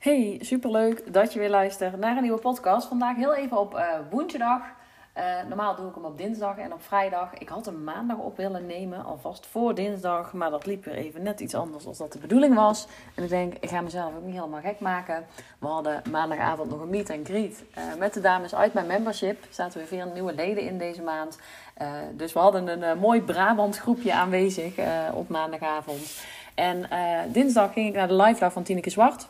Hey, superleuk dat je weer luistert naar een nieuwe podcast. Vandaag heel even op uh, woensdag. Uh, normaal doe ik hem op dinsdag en op vrijdag. Ik had hem maandag op willen nemen, alvast voor dinsdag. Maar dat liep weer even net iets anders dan dat de bedoeling was. En ik denk, ik ga mezelf ook niet helemaal gek maken. We hadden maandagavond nog een meet and greet uh, met de dames uit mijn membership. Er zaten weer veel nieuwe leden in deze maand. dus we hadden een mooi Brabant groepje aanwezig op maandagavond. En dinsdag ging ik naar de live dag van Tineke Zwart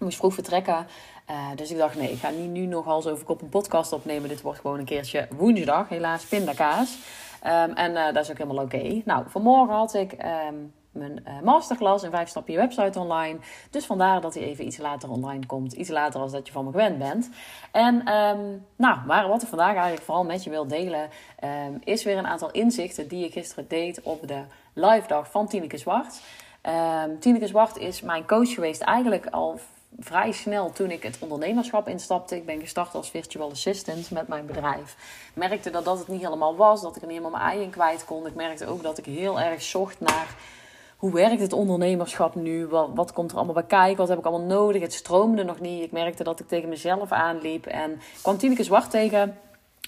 moest vroeg vertrekken. Uh, dus ik dacht, nee, ik ga niet nu nog hals over kop een podcast opnemen. Dit wordt gewoon een keertje woensdag. Helaas pindakaas. Um, en uh, dat is ook helemaal oké. Nou, vanmorgen had ik um, mijn uh, masterclass in 5 stappen je website online. Dus vandaar dat hij even iets later online komt. Iets later als dat je van me gewend bent. En um, nou, maar wat ik vandaag eigenlijk vooral met je wil delen... is weer een aantal inzichten die ik gisteren deed op de live dag van Tineke Zwart... Tineke Zwart is mijn coach geweest eigenlijk al vrij snel toen ik het ondernemerschap instapte. Ik ben gestart als virtual assistant met mijn bedrijf. Merkte dat dat het niet helemaal was, dat ik er niet helemaal mijn ei in kwijt kon. Ik merkte ook dat ik heel erg zocht naar hoe werkt het ondernemerschap nu? Wat, wat komt er allemaal bij kijken? Wat heb ik allemaal nodig? Het stroomde nog niet. Ik merkte dat ik tegen mezelf aanliep. En kwam Tineke Zwart tegen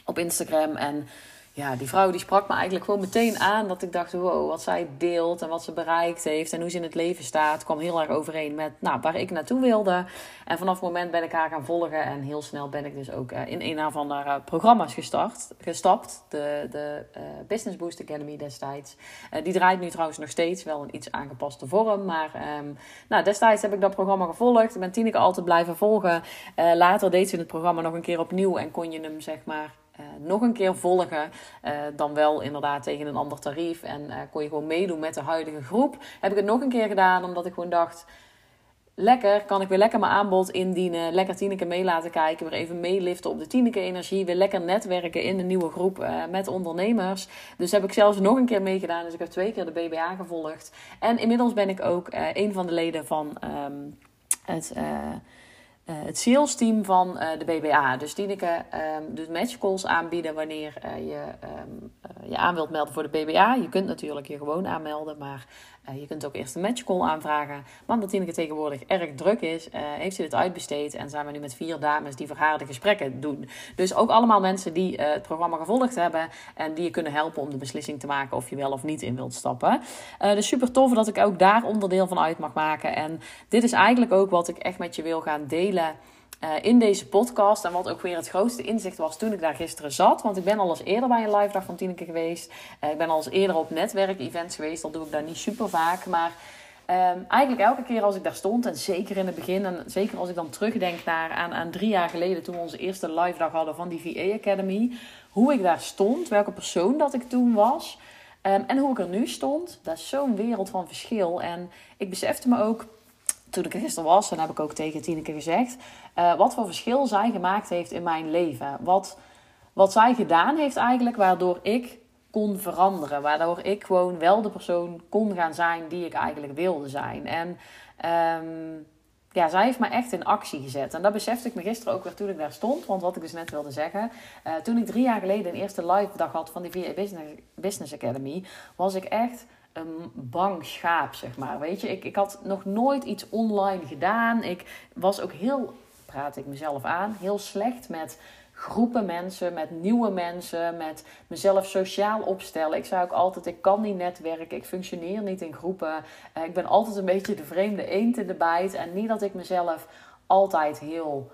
op Instagram. En ja, die vrouw die sprak me eigenlijk gewoon meteen aan. Dat ik dacht, wow, wat zij deelt en wat ze bereikt heeft en hoe ze in het leven staat, kwam heel erg overeen met nou, waar ik naartoe wilde. En vanaf het moment ben ik haar gaan volgen en heel snel ben ik dus ook uh, in een van haar uh, programma's gestart, gestapt. De, de uh, Business Boost Academy destijds. die draait nu trouwens nog steeds, wel een iets aangepaste vorm. Maar um, nou, destijds heb ik dat programma gevolgd. Ik ben Tineke altijd blijven volgen. later deed ze het programma nog een keer opnieuw en kon je hem zeg maar nog een keer volgen. Uh, dan wel inderdaad tegen een ander tarief. En uh, kon je gewoon meedoen met de huidige groep. Heb ik het nog een keer gedaan omdat ik gewoon dacht. Lekker, kan ik weer lekker mijn aanbod indienen. Lekker Tineke mee laten kijken. Weer even meeliften op de Tineke energie. Weer lekker netwerken in de nieuwe groep met ondernemers. Dus heb ik zelfs nog een keer meegedaan. Dus ik heb twee keer de BBA gevolgd. En inmiddels ben ik ook een van de leden van um, het het sales team van uh, de BBA. Dus Tineke um, doet match calls aanbieden wanneer uh, je um, je aan wilt melden voor de BBA. Je kunt natuurlijk je gewoon aanmelden, maar je kunt ook eerst een match call aanvragen. Maar omdat Tineke tegenwoordig erg druk is, heeft ze dit uitbesteed. En zijn we nu met vier dames die voor haar de gesprekken doen. Dus ook allemaal mensen die het programma gevolgd hebben en die je kunnen helpen om de beslissing te maken of je wel of niet in wilt stappen. dus super tof dat ik ook daar onderdeel van uit mag maken. En dit is eigenlijk ook wat ik echt met je wil gaan delen uh, in deze podcast. En wat ook weer het grootste inzicht was toen ik daar gisteren zat. Want ik ben al eens eerder bij een live dag van Tineke geweest. Uh, ik ben al eens eerder op netwerkevents geweest. Dat doe ik daar niet super vaak. Maar um, eigenlijk elke keer als ik daar stond. En zeker in het begin. En zeker als ik dan terugdenk naar aan, aan drie jaar geleden. Toen we onze eerste live dag hadden van die VA Academy. Hoe ik daar stond. Welke persoon dat ik toen was. Um, en hoe ik er nu stond. Dat is zo'n wereld van verschil. En ik besefte me ook toen ik er gisteren was, en heb ik ook tegen Tineke gezegd, uh, wat voor verschil zij gemaakt heeft in mijn leven. Wat, wat zij gedaan heeft eigenlijk, waardoor ik kon veranderen. Waardoor ik gewoon wel de persoon kon gaan zijn die ik eigenlijk wilde zijn. En um, ja, zij heeft me echt in actie gezet. En dat besefte ik me gisteren ook weer toen ik daar stond. Want wat ik dus net wilde zeggen. Uh, toen ik drie jaar geleden een eerste live dag had van die VA Business Academy, was ik echt een bang schaap, zeg maar. Weet je, ik, ik had nog nooit iets online gedaan. Ik was ook heel, praat ik mezelf aan, heel slecht met groepen mensen, met nieuwe mensen, met mezelf sociaal opstellen. Ik zei ook altijd, ik kan niet netwerken, ik functioneer niet in groepen. Uh, ik ben altijd een beetje de vreemde eend in de bijt. En niet dat ik mezelf altijd heel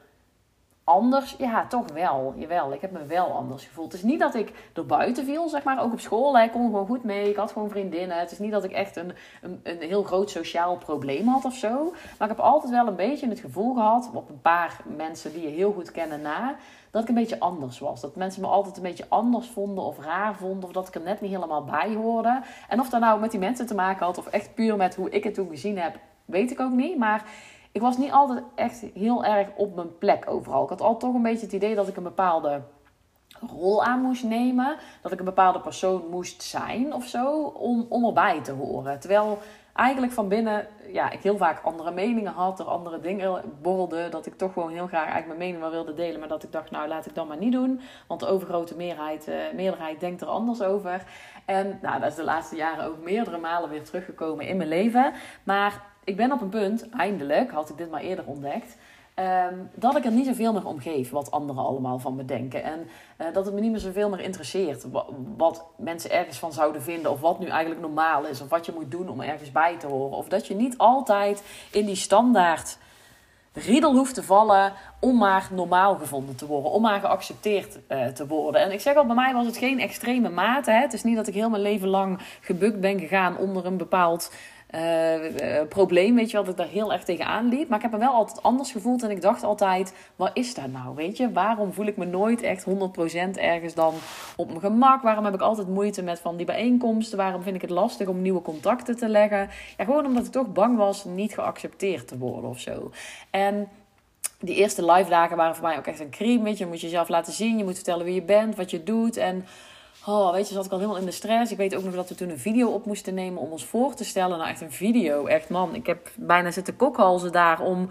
anders? Ja, toch wel. Jawel, ik heb me wel anders gevoeld. Het is niet dat ik er buiten viel, zeg maar. Ook op school, ik kon gewoon goed mee. Ik had gewoon vriendinnen. Het is niet dat ik echt een, een, een heel groot sociaal probleem had of zo. Maar ik heb altijd wel een beetje het gevoel gehad, op een paar mensen die je heel goed kennen na, dat ik een beetje anders was. Dat mensen me altijd een beetje anders vonden of raar vonden. Of dat ik er net niet helemaal bij hoorde. En of dat nou met die mensen te maken had of echt puur met hoe ik het toen gezien heb, weet ik ook niet. Maar ik was niet altijd echt heel erg op mijn plek overal. Ik had altijd toch een beetje het idee dat ik een bepaalde rol aan moest nemen. Dat ik een bepaalde persoon moest zijn of zo. Om, om erbij te horen. Terwijl eigenlijk van binnen, ja, ik heel vaak andere meningen had, er andere dingen borrelde. Dat ik toch gewoon heel graag eigenlijk mijn mening wel wilde delen. Maar dat ik dacht, nou laat ik dat maar niet doen. Want de overgrote meerderheid, uh, meerderheid denkt er anders over. En nou, dat is de laatste jaren ook meerdere malen weer teruggekomen in mijn leven. Maar ik ben op een punt, eindelijk, had ik dit maar eerder ontdekt Ehm, dat ik er niet zoveel meer om geef wat anderen allemaal van me denken. En uh, dat het me niet meer zoveel meer interesseert wat, mensen ergens van zouden vinden. Of wat nu eigenlijk normaal is. Of wat je moet doen om ergens bij te horen. Of dat je niet altijd in die standaard riedel hoeft te vallen om maar normaal gevonden te worden, om maar geaccepteerd uh, te worden. En ik zeg al, bij mij was het geen extreme mate. Hè? Het is niet dat ik heel mijn leven lang gebukt ben gegaan onder een bepaald uh, probleem, weet je wel, dat ik daar heel erg tegenaan liep. Maar ik heb me wel altijd anders gevoeld en ik dacht altijd, wat is dat nou, weet je? Waarom voel ik me nooit echt 100% ergens dan op mijn gemak? Waarom heb ik altijd moeite met van die bijeenkomsten? Waarom vind ik het lastig om nieuwe contacten te leggen? Ja, gewoon omdat ik toch bang was niet geaccepteerd te worden of zo. En die eerste live dagen waren voor mij ook echt een crime, weet je. Je moet jezelf laten zien, je moet vertellen wie je bent, wat je doet en... Oh, weet je, zat ik al helemaal in de stress. Ik weet ook nog dat we toen een video op moesten nemen om ons voor te stellen. Nou, echt een video. Echt, man. Ik heb bijna zitten kokhalzen daar om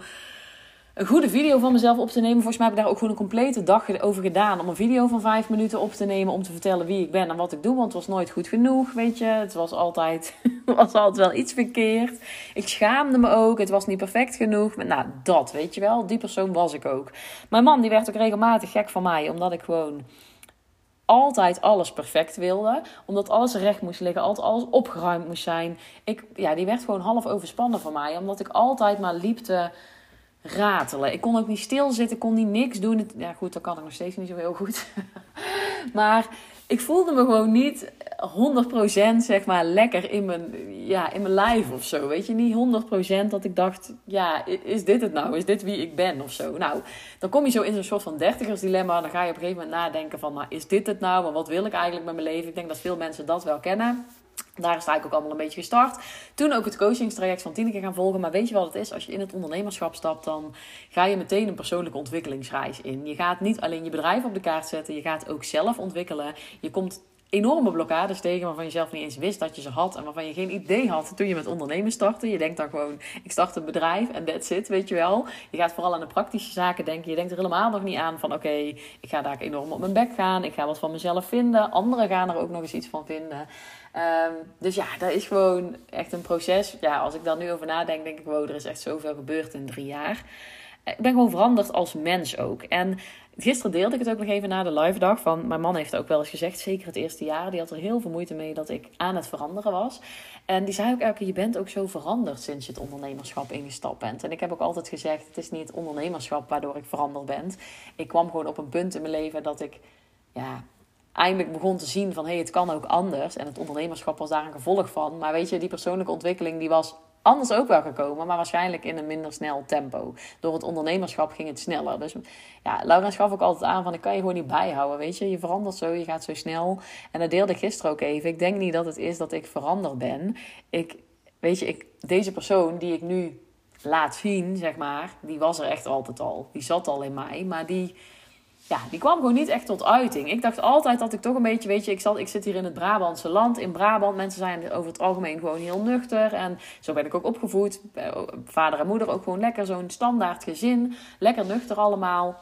een goede video van mezelf op te nemen. Volgens mij heb ik daar ook gewoon een complete dag over gedaan. Om een video van vijf minuten op te nemen. Om te vertellen wie ik ben en wat ik doe. Want het was nooit goed genoeg, weet je. Het was altijd, was altijd wel iets verkeerd. Ik schaamde me ook. Het was niet perfect genoeg. Maar, nou, dat, weet je wel. Die persoon was ik ook. Mijn man, die werd ook regelmatig gek van mij. Omdat ik gewoon altijd alles perfect wilde. Omdat alles recht moest liggen, altijd alles opgeruimd moest zijn. Ik, ja, die werd gewoon half overspannen van mij. Omdat ik altijd maar liep te ratelen. Ik kon ook niet stilzitten, kon niet niks doen. Ja goed, dat kan ik nog steeds niet zo heel goed. maar ik voelde me gewoon niet 100% zeg maar lekker in mijn, ja, in mijn lijf of zo. Weet je, niet 100% dat ik dacht, ja, is dit het nou? Is dit wie ik ben of zo? Nou, dan kom je zo in zo'n soort van dertigersdilemma. Dan ga je op een gegeven moment nadenken van, nou, is dit het nou? Maar wat wil ik eigenlijk met mijn leven? Ik denk dat veel mensen dat wel kennen. Daar is eigenlijk ook allemaal een beetje gestart. Toen ook het coachingstraject van Tineke gaan volgen. Maar weet je wat het is? Als je in het ondernemerschap stapt, dan ga je meteen een persoonlijke ontwikkelingsreis in. Je gaat niet alleen je bedrijf op de kaart zetten, je gaat ook zelf ontwikkelen. Je komt enorme blokkades tegen waarvan je zelf niet eens wist dat je ze had en waarvan je geen idee had toen je met ondernemen startte. Je denkt dan gewoon, ik start een bedrijf en that's it, weet je wel. Je gaat vooral aan de praktische zaken denken. Je denkt er helemaal nog niet aan van, oké, ik ga daar enorm op mijn bek gaan. Ik ga wat van mezelf vinden. Anderen gaan er ook nog eens iets van vinden. Ehm, dus ja, dat is gewoon echt een proces. Ja, als ik daar nu over nadenk, denk ik, wow, er is echt zoveel gebeurd in drie jaar. Ik ben gewoon veranderd als mens ook. En gisteren deelde ik het ook nog even na de live dag. Van, mijn man heeft ook wel eens gezegd, zeker het eerste jaar, die had er heel veel moeite mee dat ik aan het veranderen was. En die zei ook elke keer, je bent ook zo veranderd sinds je het ondernemerschap ingestapt bent. En ik heb ook altijd gezegd, het is niet het ondernemerschap waardoor ik veranderd ben. Ik kwam gewoon op een punt in mijn leven dat ik, ja, eindelijk begon te zien van hé, hey, het kan ook anders. En het ondernemerschap was daar een gevolg van. Maar weet je, die persoonlijke ontwikkeling die was anders ook wel gekomen, maar waarschijnlijk in een minder snel tempo. Door het ondernemerschap ging het sneller. Dus ja, Laura gaf ook altijd aan van ik kan je gewoon niet bijhouden, weet je. Je verandert zo, je gaat zo snel. En dat deelde ik gisteren ook even. Ik denk niet dat het is dat ik veranderd ben. Ik, weet je, ik, deze persoon die ik nu laat zien, zeg maar, die was er echt altijd al. Die zat al in mij, maar die ja, die kwam gewoon niet echt tot uiting. Ik dacht altijd dat ik toch een beetje, weet je, ik, zat, ik zit hier in het Brabantse land. In Brabant, mensen zijn over het algemeen gewoon heel nuchter. En zo ben ik ook opgevoed. Eh, vader en moeder ook gewoon lekker zo'n standaard gezin. Lekker nuchter allemaal.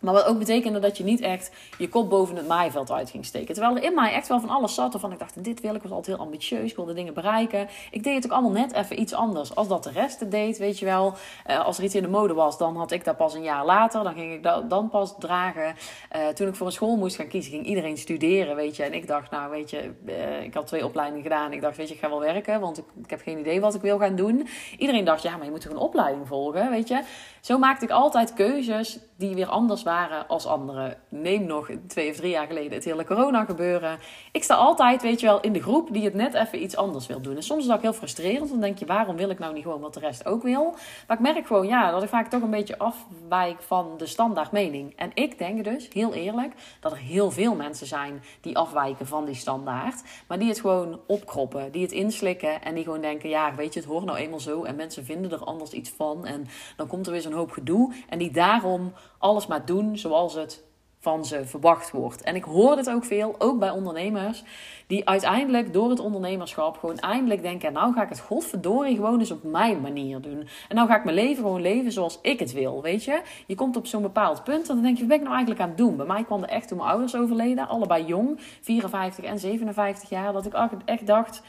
Maar wat ook betekende dat je niet echt je kop boven het maaiveld uit ging steken. Terwijl er in mij echt wel van alles zat. Waarvan ik dacht, dit wil ik. was altijd heel ambitieus. Ik wilde dingen bereiken. Ik deed het ook allemaal net even iets anders. Als dat de rest deed, weet je wel. Uh, als er iets in de mode was, dan had ik dat pas een jaar later. Dan ging ik dat dan pas dragen. Uh, toen ik voor een school moest gaan kiezen, ging iedereen studeren, weet je. En ik dacht, nou weet je, uh, ik had twee opleidingen gedaan. Ik dacht, weet je, ik ga wel werken. Want ik, ik heb geen idee wat ik wil gaan doen. Iedereen dacht, ja, maar je moet toch een opleiding volgen, weet je. Zo maakte ik altijd keuzes die weer anders waren als anderen. Neem nog twee of drie jaar geleden het hele corona gebeuren. Ik sta altijd, weet je wel, in de groep die het net even iets anders wil doen. En soms is dat ook heel frustrerend. Dan denk je, waarom wil ik nou niet gewoon wat de rest ook wil? Maar ik merk gewoon, ja, dat ik vaak toch een beetje afwijk van de standaard mening. En ik denk dus, heel eerlijk, dat er heel veel mensen zijn die afwijken van die standaard. Maar die het gewoon opkroppen, die het inslikken. En die gewoon denken, ja, weet je, het hoort nou eenmaal zo. En mensen vinden er anders iets van. En dan komt er weer zo'n hoop gedoe. En die daarom alles maar doen zoals het van ze verwacht wordt. En ik hoor dit ook veel, ook bij ondernemers, die uiteindelijk door het ondernemerschap gewoon eindelijk denken: nou ga ik het godverdorie gewoon eens op mijn manier doen. En nou ga ik mijn leven gewoon leven zoals ik het wil, weet je. Je komt op zo'n bepaald punt en dan denk je: wat ben ik nou eigenlijk aan het doen? Bij mij kwam er echt toen mijn ouders overleden, allebei jong, 54 en 57 jaar, dat ik echt dacht.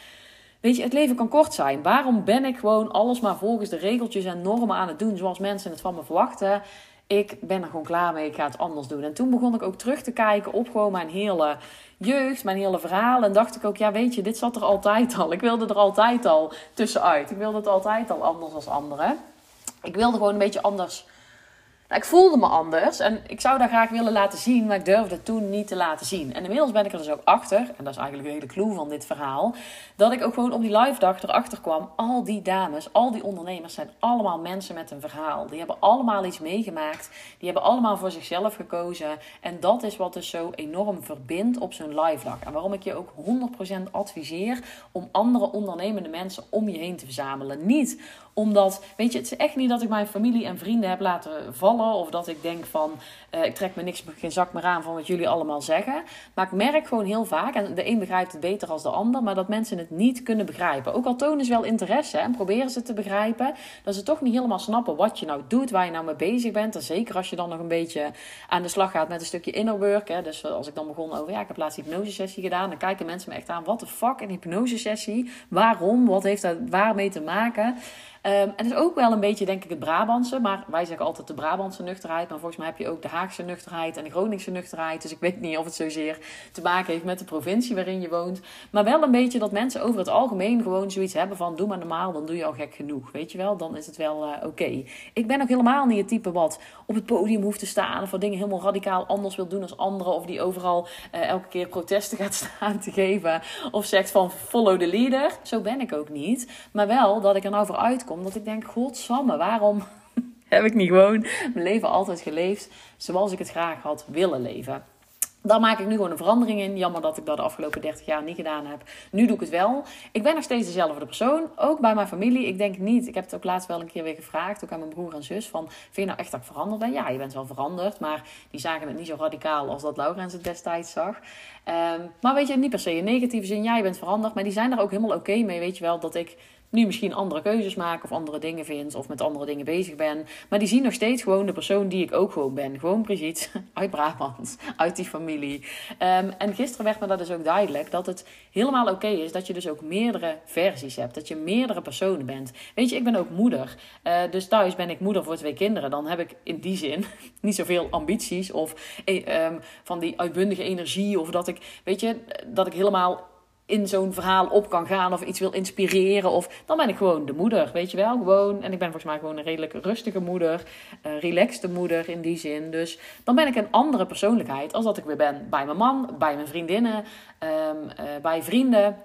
Weet je, het leven kan kort zijn. Waarom ben ik gewoon alles maar volgens de regeltjes en normen aan het doen zoals mensen het van me verwachten? Ik ben er gewoon klaar mee, ik ga het anders doen. En toen begon ik ook terug te kijken op gewoon mijn hele jeugd, mijn hele verhaal. En dacht ik ook, ja weet je, dit zat er altijd al. Ik wilde er altijd al tussenuit. Ik wilde het altijd al anders als anderen. Ik wilde gewoon een beetje anders nou, ik voelde me anders en ik zou daar graag willen laten zien, maar ik durfde toen niet te laten zien. En inmiddels ben ik er dus ook achter, en dat is eigenlijk de hele clue van dit verhaal, dat ik ook gewoon op die live dag erachter kwam. Al die dames, al die ondernemers zijn allemaal mensen met een verhaal. Die hebben allemaal iets meegemaakt, die hebben allemaal voor zichzelf gekozen. En dat is wat dus zo enorm verbindt op zo'n live dag. En waarom ik je ook 100% adviseer om andere ondernemende mensen om je heen te verzamelen. Niet omdat, weet je, het is echt niet dat ik mijn familie en vrienden heb laten vallen. Of dat ik denk van, uh, ik trek me niks, geen zak meer aan van wat jullie allemaal zeggen. Maar ik merk gewoon heel vaak, en de een begrijpt het beter als de ander, maar dat mensen het niet kunnen begrijpen. Ook al tonen ze wel interesse en proberen ze te begrijpen, dat ze toch niet helemaal snappen wat je nou doet, waar je nou mee bezig bent. En zeker als je dan nog een beetje aan de slag gaat met een stukje inner work. Hè. Dus als ik dan begon over, ja, ik heb laatst hypnosesessie gedaan, dan kijken mensen me echt aan, wat de fuck, een hypnosesessie? Waarom? Wat heeft dat waarmee te maken? Um, en het is ook wel een beetje, denk ik, het Brabantse. Maar wij zeggen altijd de Brabantse nuchterheid. Maar volgens mij heb je ook de Haagse nuchterheid en de Groningse nuchterheid. Dus ik weet niet of het zozeer te maken heeft met de provincie waarin je woont. Maar wel een beetje dat mensen over het algemeen gewoon zoiets hebben van... doe maar normaal, dan doe je al gek genoeg. Weet je wel, dan is het wel uh, oké. Ik ben ook helemaal niet het type wat op het podium hoeft te staan... of wat dingen helemaal radicaal anders wil doen als anderen... of die overal uh, elke keer protesten gaat staan te geven... of zegt van follow the leader. Zo ben ik ook niet. Maar wel dat ik er nou voor uitkom omdat ik denk, godsamme, waarom heb ik niet gewoon mijn leven altijd geleefd zoals ik het graag had willen leven? Daar maak ik nu gewoon een verandering in. Jammer dat ik dat de afgelopen 30 jaar niet gedaan heb. Nu doe ik het wel. Ik ben nog steeds dezelfde persoon. Ook bij mijn familie. Ik denk niet. Ik heb het ook laatst wel een keer weer gevraagd. Ook aan mijn broer en zus. Van, vind je nou echt dat ik veranderd ben? Ja, je bent wel veranderd. Maar die zagen het niet zo radicaal als dat Laurens het destijds zag. Um, maar weet je, niet per se in negatieve zin. Ja, je bent veranderd. Maar die zijn er ook helemaal oké mee. Weet je wel, dat ik nu misschien andere keuzes maak of andere dingen vind of met andere dingen bezig ben. Maar die zien nog steeds gewoon de persoon die ik ook gewoon ben. Gewoon precies uit Brabant, uit die familie. Um, en gisteren werd me dat dus ook duidelijk dat het helemaal oké is dat je dus ook meerdere versies hebt. Dat je meerdere personen bent. Weet je, ik ben ook moeder. Uh, dus thuis ben ik moeder voor twee kinderen. Dan heb ik in die zin niet zoveel ambities of eh, um, van die uitbundige energie. Of dat ik, weet je, dat ik helemaal in zo'n verhaal op kan gaan of iets wil inspireren. Of dan ben ik gewoon de moeder, weet je wel. Gewoon, en ik ben volgens mij gewoon een redelijk rustige moeder, een relaxte moeder in die zin. Dus dan ben ik een andere persoonlijkheid als dat ik weer ben bij mijn man, bij mijn vriendinnen, um, uh, bij vrienden.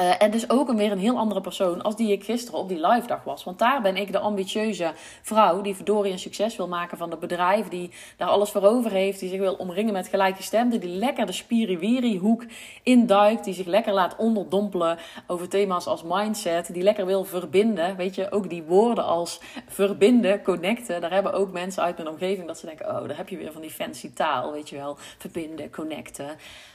Uh, en dus ook weer een heel andere persoon als die ik gisteren op die live dag was. Want daar ben ik de ambitieuze vrouw die verdorie een succes wil maken van het bedrijf. Die daar alles voor over heeft. Die zich wil omringen met gelijkgestemden. Die lekker de spiriwiri hoek induikt. Die zich lekker laat onderdompelen over thema's als mindset. Die lekker wil verbinden. Weet je, ook die woorden als verbinden, connecten. Daar hebben ook mensen uit mijn omgeving dat ze denken... Oh, daar heb je weer van die fancy taal, weet je wel. Verbinden, connecten.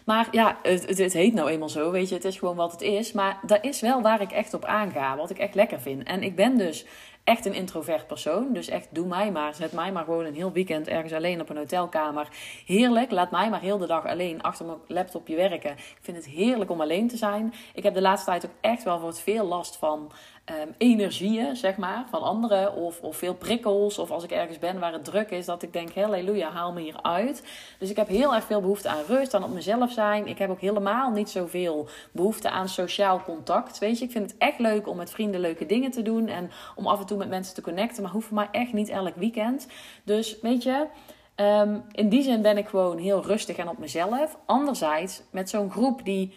Maar ja, het, het, het heet nou eenmaal zo, weet je. Het is gewoon wat het is. Maar dat is wel waar ik echt op aanga. Wat ik echt lekker vind. En ik ben dus echt een introvert persoon. Dus echt, doe mij maar. Zet mij maar gewoon een heel weekend ergens alleen op een hotelkamer. Heerlijk. Laat mij maar heel de dag alleen achter mijn laptopje werken. Ik vind het heerlijk om alleen te zijn. Ik heb de laatste tijd ook echt wel het veel last van um, energieën, zeg maar, van anderen. Of, of veel prikkels. Of als ik ergens ben waar het druk is, dat ik denk, halleluja, haal me hier uit. Dus ik heb heel erg veel behoefte aan rust, aan op mezelf zijn. Ik heb ook helemaal niet zoveel behoefte aan sociaal contact. Weet je, ik vind het echt leuk om met vrienden leuke dingen te doen. En om af en toe met mensen te connecten. Maar hoeft voor mij echt niet elk weekend. Dus weet je... Um, in die zin ben ik gewoon heel rustig en op mezelf. Anderzijds, met zo'n groep die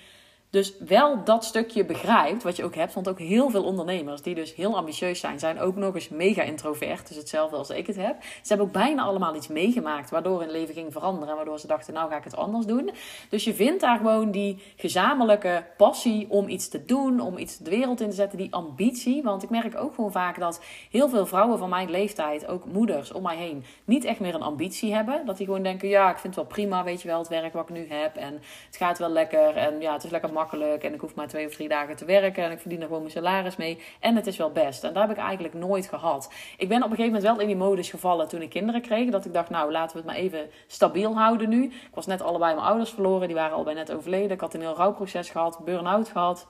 Dus wel dat stukje begrijpt, wat je ook hebt. Want ook heel veel ondernemers die dus heel ambitieus zijn, zijn ook nog eens mega introvert. Dus hetzelfde als ik het heb. Ze hebben ook bijna allemaal iets meegemaakt waardoor hun leven ging veranderen. Waardoor ze dachten, nou ga ik het anders doen. Dus je vindt daar gewoon die gezamenlijke passie om iets te doen, om iets de wereld in te zetten, die ambitie. Want ik merk ook gewoon vaak dat heel veel vrouwen van mijn leeftijd, ook moeders om mij heen, niet echt meer een ambitie hebben. Dat die gewoon denken, ja, ik vind het wel prima, weet je wel, het werk wat ik nu heb. En het gaat wel lekker en ja, het is lekker makkelijk. En ik hoef maar twee of drie dagen te werken en ik verdien er gewoon mijn salaris mee. En het is wel best. En daar heb ik eigenlijk nooit gehad. Ik ben op een gegeven moment wel in die modus gevallen toen ik kinderen kreeg. Dat ik dacht, nou, laten we het maar even stabiel houden nu. Ik was net allebei mijn ouders verloren, die waren allebei net overleden. Ik had een heel rouwproces gehad, burn-out gehad.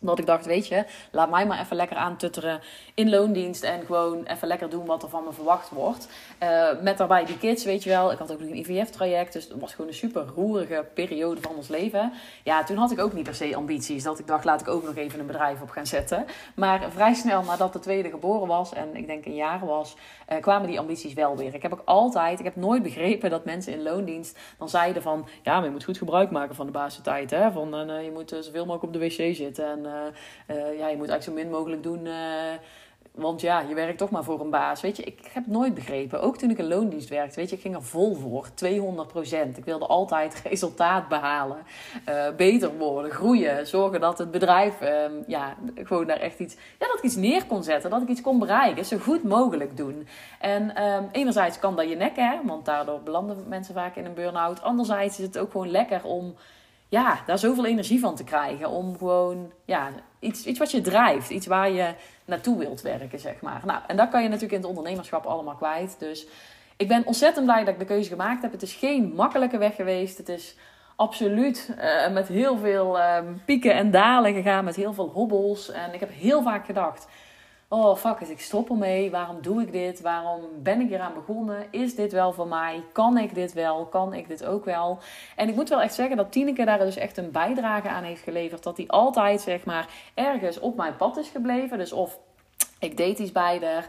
Dat ik dacht, weet je, laat mij maar even lekker aantutteren in loondienst. En gewoon even lekker doen wat er van me verwacht wordt. Uh, met daarbij die kids, weet je wel. Ik had ook nog een IVF-traject. Dus het was gewoon een super roerige periode van ons leven. Ja, toen had ik ook niet per se ambities. Dat ik dacht, laat ik ook nog even een bedrijf op gaan zetten. Maar vrij snel nadat de tweede geboren was. En ik denk een jaar was. Uh, kwamen die ambities wel weer. Ik heb ook altijd, ik heb nooit begrepen dat mensen in loondienst dan zeiden van... Ja, maar je moet goed gebruik maken van de basistijd. Hè? Van, uh, je moet zoveel mogelijk op de wc zitten. En ja, je moet eigenlijk zo min mogelijk doen. Uh, want ja, je werkt toch maar voor een baas. Weet je, ik heb het nooit begrepen. Ook toen ik in loondienst werkte, weet je, ik ging er vol voor. 200% Ik wilde altijd resultaat behalen. Beter worden, groeien. Zorgen dat het bedrijf, uh, ja, gewoon daar echt iets, ja, dat ik iets neer kon zetten. Dat ik iets kon bereiken. Zo goed mogelijk doen. En um, enerzijds kan dat je nek, hè. Want daardoor belanden mensen vaak in een burn-out. Anderzijds is het ook gewoon lekker om ja, daar zoveel energie van te krijgen. Om gewoon ja, iets, iets wat je drijft. Iets waar je naartoe wilt werken, zeg maar. Nou, en dat kan je natuurlijk in het ondernemerschap allemaal kwijt. Dus ik ben ontzettend blij dat ik de keuze gemaakt heb. Het is geen makkelijke weg geweest. Het is absoluut uh, met heel veel uh, pieken en dalen gegaan. Met heel veel hobbels. En ik heb heel vaak gedacht oh fuck it, ik stop ermee. Waarom doe ik dit? Waarom ben ik eraan begonnen? Is dit wel voor mij? Kan ik dit wel? Kan ik dit ook wel? En ik moet wel echt zeggen dat Tineke daar dus echt een bijdrage aan heeft geleverd. Dat die altijd zeg maar ergens op mijn pad is gebleven. Dus of ik deed iets bij haar,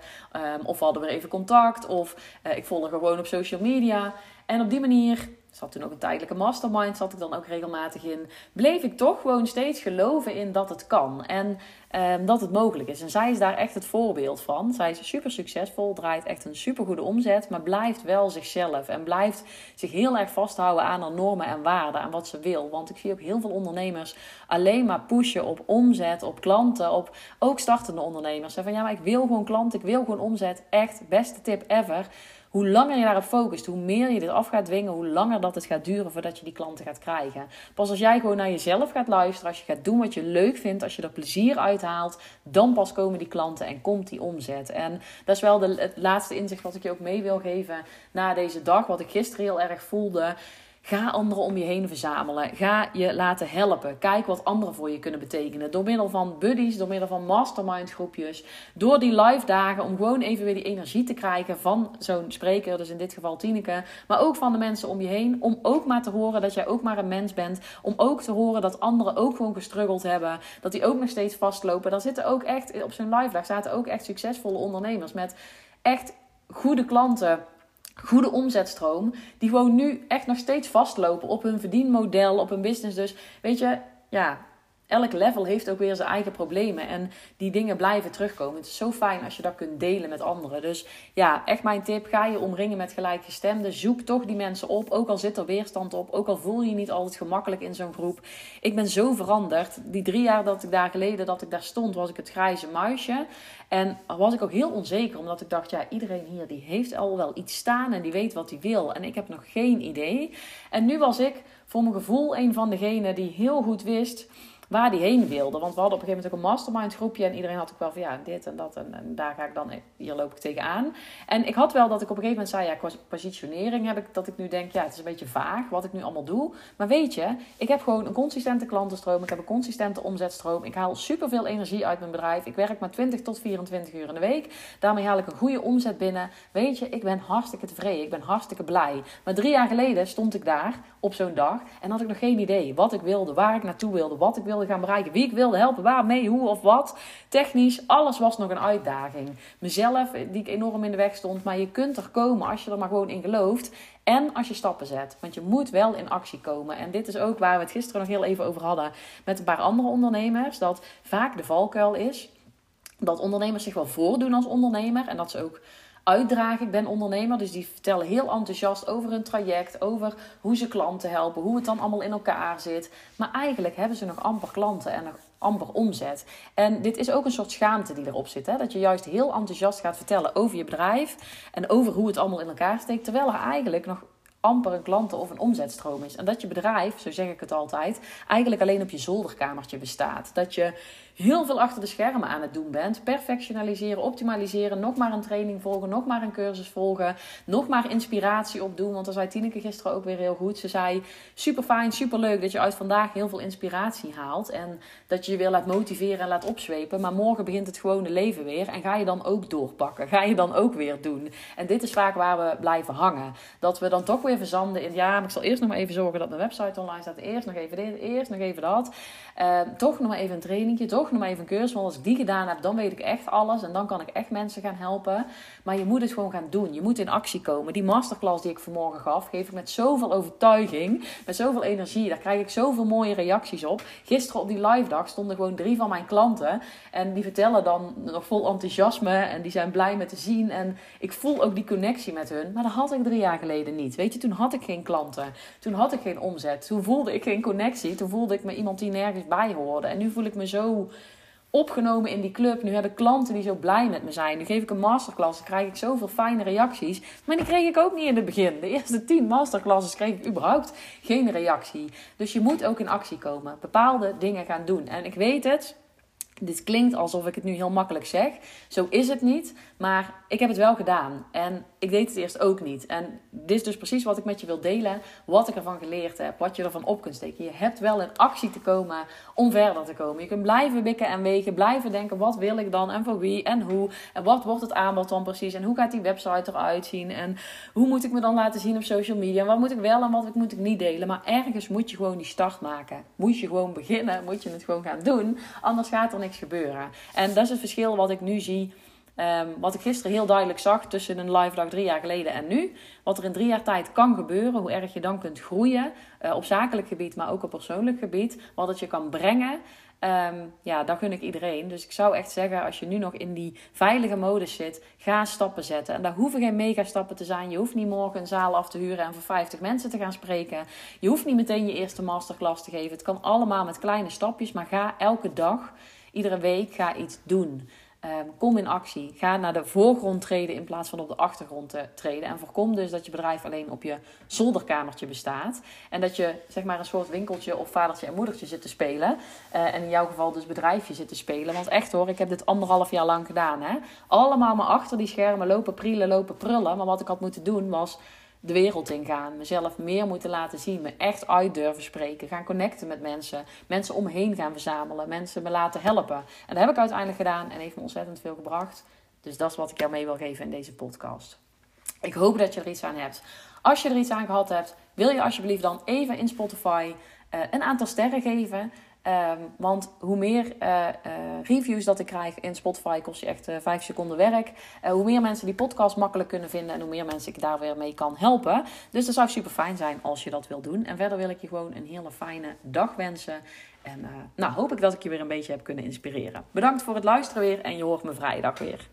um, of we hadden weer even contact, of uh, ik volg haar gewoon op social media. En op die manier zat toen ook een tijdelijke mastermind, zat ik dan ook regelmatig in. Bleef ik toch gewoon steeds geloven in dat het kan en um, dat het mogelijk is. En zij is daar echt het voorbeeld van. Zij is super succesvol, draait echt een super goede omzet, maar blijft wel zichzelf en blijft zich heel erg vasthouden aan haar normen en waarden, aan wat ze wil. Want ik zie ook heel veel ondernemers alleen maar pushen op omzet, op klanten, op ook startende ondernemers. Van ja, maar ik wil gewoon klanten, ik wil gewoon omzet. Echt, beste tip ever hoe langer je daarop focust, hoe meer je dit af gaat dwingen, hoe langer dat het gaat duren voordat je die klanten gaat krijgen. Pas als jij gewoon naar jezelf gaat luisteren, als je gaat doen wat je leuk vindt, als je er plezier uit haalt, dan pas komen die klanten en komt die omzet. En dat is wel de, het laatste inzicht wat ik je ook mee wil geven na deze dag, wat ik gisteren heel erg voelde. Ga anderen om je heen verzamelen. Ga je laten helpen. Kijk wat anderen voor je kunnen betekenen. Door middel van buddies, door middel van mastermind groepjes. Door die live dagen om gewoon even weer die energie te krijgen van zo'n spreker. Dus in dit geval Tineke. Maar ook van de mensen om je heen. Om ook maar te horen dat jij ook maar een mens bent. Om ook te horen dat anderen ook gewoon gestruggeld hebben. Dat die ook nog steeds vastlopen. Daar zitten ook echt, op zo'n live dag zaten ook echt succesvolle ondernemers. Met echt goede klanten goede omzetstroom, die gewoon nu echt nog steeds vastlopen op hun verdienmodel, op hun business. Dus weet je, ja, elk level heeft ook weer zijn eigen problemen. En die dingen blijven terugkomen. Het is zo fijn als je dat kunt delen met anderen. Dus ja, echt mijn tip. Ga je omringen met gelijkgestemden. Zoek toch die mensen op. Ook al zit er weerstand op. Ook al voel je je niet altijd gemakkelijk in zo'n groep. Ik ben zo veranderd. Die drie jaar dat ik daar geleden dat ik daar stond, was ik het grijze muisje. En was ik ook heel onzeker. Omdat ik dacht, ja, iedereen hier die heeft al wel iets staan. En die weet wat hij wil. En ik heb nog geen idee. En nu was ik voor mijn gevoel een van degenen die heel goed wist waar die heen wilde. Want we hadden op een gegeven moment ook een mastermind groepje. En iedereen had ook wel van ja, dit en dat. En, en daar ga ik dan, hier loop ik tegenaan. En ik had wel dat ik op een gegeven moment zei, ja, qua positionering heb ik dat ik nu denk, ja, het is een beetje vaag wat ik nu allemaal doe. Maar weet je, ik heb gewoon een consistente klantenstroom. Ik heb een consistente omzetstroom. Ik haal superveel energie uit mijn bedrijf. Ik werk maar 20 tot 24 uur in de week. Daarmee haal ik een goede omzet binnen. Weet je, ik ben hartstikke tevreden. Ik ben hartstikke blij. Maar drie jaar geleden stond ik daar op zo'n dag en had ik nog geen idee wat ik wilde, waar ik naartoe wilde, wat ik wilde gaan bereiken. Wie ik wilde helpen, waarmee, hoe of wat. Technisch, alles was nog een uitdaging. Mezelf, die ik enorm in de weg stond. Maar je kunt er komen als je er maar gewoon in gelooft. En als je stappen zet. Want je moet wel in actie komen. En dit is ook waar we het gisteren nog heel even over hadden met een paar andere ondernemers. Dat vaak de valkuil is dat ondernemers zich wel voordoen als ondernemer. En dat ze ook uitdragen. Ik ben ondernemer, dus die vertellen heel enthousiast over hun traject, over hoe ze klanten helpen, hoe het dan allemaal in elkaar zit. Maar eigenlijk hebben ze nog amper klanten en nog amper omzet. En dit is ook een soort schaamte die erop zit. Hè? Dat je juist heel enthousiast gaat vertellen over je bedrijf en over hoe het allemaal in elkaar steekt, terwijl er eigenlijk nog amper een klanten- of een omzetstroom is. En dat je bedrijf, zo zeg ik het altijd, eigenlijk alleen op je zolderkamertje bestaat. Dat je heel veel achter de schermen aan het doen bent. Perfectionaliseren, optimaliseren, nog maar een training volgen, nog maar een cursus volgen, nog maar inspiratie opdoen. Want dat zei Tineke gisteren ook weer heel goed. Ze zei, super fijn, super leuk dat je uit vandaag heel veel inspiratie haalt. En dat je je weer laat motiveren en laat opzwepen. Maar morgen begint het gewone leven weer. En ga je dan ook doorpakken? Ga je dan ook weer doen? En dit is vaak waar we blijven hangen. Dat we dan toch weer verzanden in, ja, maar ik zal eerst nog maar even zorgen dat mijn website online staat. Eerst nog even dit, eerst nog even dat. Uh, toch nog maar even een trainingje, toch nog maar even een cursus. Want als ik die gedaan heb, dan weet ik echt alles. En dan kan ik echt mensen gaan helpen. Maar je moet het gewoon gaan doen. Je moet in actie komen. Die masterclass die ik vanmorgen gaf, geef ik met zoveel overtuiging. Met zoveel energie. Daar krijg ik zoveel mooie reacties op. Gisteren op die live dag stonden gewoon drie van mijn klanten. En die vertellen dan nog vol enthousiasme. En die zijn blij met te zien. En ik voel ook die connectie met hun. Maar dat had ik drie jaar geleden niet. Weet je, toen had ik geen klanten. Toen had ik geen omzet. Toen voelde ik geen connectie. Toen voelde ik me iemand die nergens bij hoorde. En nu voel ik me zo opgenomen in die club. Nu heb ik klanten die zo blij met me zijn. Nu geef ik een masterclass. Dan krijg ik zoveel fijne reacties. Maar die kreeg ik ook niet in het begin. De eerste tien masterclasses kreeg ik überhaupt geen reactie. Dus je moet ook in actie komen. Bepaalde dingen gaan doen. En ik weet het. Dit klinkt alsof ik het nu heel makkelijk zeg. Zo is het niet. Maar ik heb het wel gedaan. En ik deed het eerst ook niet. En dit is dus precies wat ik met je wil delen. Wat ik ervan geleerd heb. Wat je ervan op kunt steken. Je hebt wel in actie te komen om verder te komen. Je kunt blijven bikken en wegen. Blijven denken. Wat wil ik dan? En voor wie? En hoe? En wat wordt het aanbod dan precies? En hoe gaat die website eruit zien? En hoe moet ik me dan laten zien op social media? En wat moet ik wel en wat moet ik niet delen? Maar ergens moet je gewoon die start maken. Moet je gewoon beginnen. Moet je het gewoon gaan doen. Anders gaat er niks gebeuren. En dat is het verschil wat ik nu zie Ehm, wat ik gisteren heel duidelijk zag tussen een live dag drie jaar geleden en nu. Wat er in drie jaar tijd kan gebeuren. Hoe erg je dan kunt groeien. Uh, op zakelijk gebied, maar ook op persoonlijk gebied. Wat het je kan brengen. Um, ja, dat gun ik iedereen. Dus ik zou echt zeggen, als je nu nog in die veilige modus zit, ga stappen zetten. En daar hoeven geen mega stappen te zijn. Je hoeft niet morgen een zaal af te huren en voor 50 mensen te gaan spreken. Je hoeft niet meteen je eerste masterclass te geven. Het kan allemaal met kleine stapjes, maar ga elke dag, iedere week, ga iets doen. Ehm, kom in actie. Ga naar de voorgrond treden in plaats van op de achtergrond te treden. En voorkom dus dat je bedrijf alleen op je zolderkamertje bestaat. En dat je zeg maar een soort winkeltje of vadertje en moedertje zit te spelen. Uh, en in jouw geval dus bedrijfje zit te spelen. Want echt hoor, ik heb dit anderhalf jaar lang gedaan. Hè? Allemaal maar achter die schermen lopen prielen, lopen prullen. Maar wat ik had moeten doen was de wereld ingaan. Mezelf meer moeten laten zien. Me echt uit durven spreken. Gaan connecten met mensen. Mensen omheen gaan verzamelen. Mensen me laten helpen. En dat heb ik uiteindelijk gedaan en heeft me ontzettend veel gebracht. Dus dat is wat ik jou mee wil geven in deze podcast. Ik hoop dat je er iets aan hebt. Als je er iets aan gehad hebt, wil je alsjeblieft dan even in Spotify uh, een aantal sterren geven. Um, want hoe meer uh, uh, reviews dat ik krijg in Spotify, kost je echt uh, 5 seconden werk. hoe meer mensen die podcast makkelijk kunnen vinden en hoe meer mensen ik daar weer mee kan helpen. Dus dat zou super fijn zijn als je dat wil doen. En verder wil ik je gewoon een hele fijne dag wensen. En nou hoop ik dat ik je weer een beetje heb kunnen inspireren. Bedankt voor het luisteren weer en je hoort me vrijdag weer.